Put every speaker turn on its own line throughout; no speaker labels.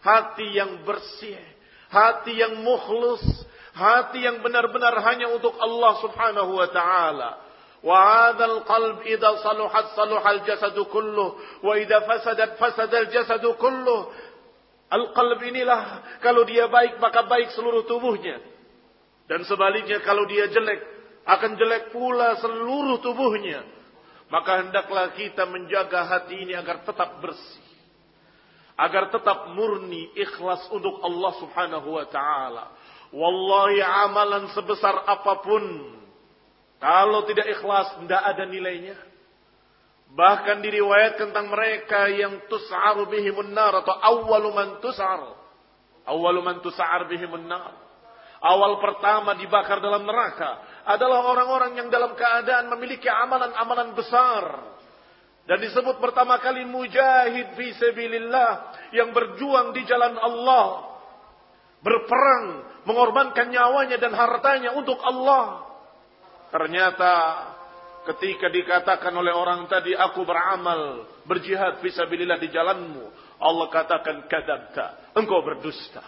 hati yang bersih, hati yang mukhlus, hati yang benar-benar hanya untuk Allah Subhanahu wa taala. وهذا القلب إذا صلحت صلح الجسد كله وإذا فسدت فسد الجسد كله Al-qalb inilah kalau dia baik maka baik seluruh tubuhnya. Dan sebaliknya kalau dia jelek akan jelek pula seluruh tubuhnya. Maka hendaklah kita menjaga hati ini agar tetap bersih. Agar tetap murni ikhlas untuk Allah subhanahu wa ta'ala. Wallahi amalan sebesar apa pun. Kalau tidak ikhlas tidak ada nilainya. Bahkan diriwayat tentang mereka yang tus'aru bihimun nar atau awwalu man tus'ar. Awwalu man tus'ar bihimun nar. Awal pertama dibakar dalam neraka adalah orang-orang yang dalam keadaan memiliki amalan-amalan besar. Dan disebut pertama kali mujahid fi sabilillah yang berjuang di jalan Allah. Berperang, mengorbankan nyawanya dan hartanya untuk Allah. Ternyata Ketika dikatakan oleh orang tadi, aku beramal, berjihad visabilillah di jalanmu. Allah katakan, kadabta, engkau berdusta.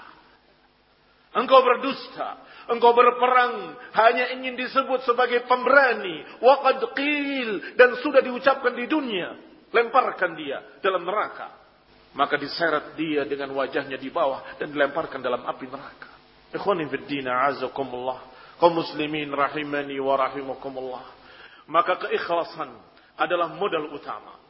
Engkau berdusta. Engkau berperang hanya ingin disebut sebagai pemberani. Waqad qil. Dan sudah diucapkan di dunia. Lemparkan dia dalam neraka. Maka diseret dia dengan wajahnya di bawah dan dilemparkan dalam api neraka. Ikhwanin fiddina azakumullah. Kaum muslimin rahimani wa rahimakumullah. Maka keikhlasan adalah modal utama.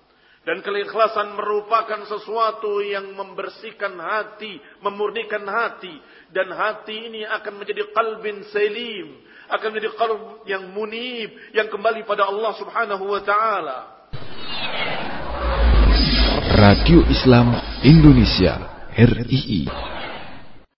Dan keikhlasan merupakan sesuatu yang membersihkan hati, memurnikan hati. Dan hati ini akan menjadi kalbin selim. Akan menjadi kalb yang munib, yang kembali pada Allah subhanahu wa ta'ala.
Radio Islam Indonesia, RII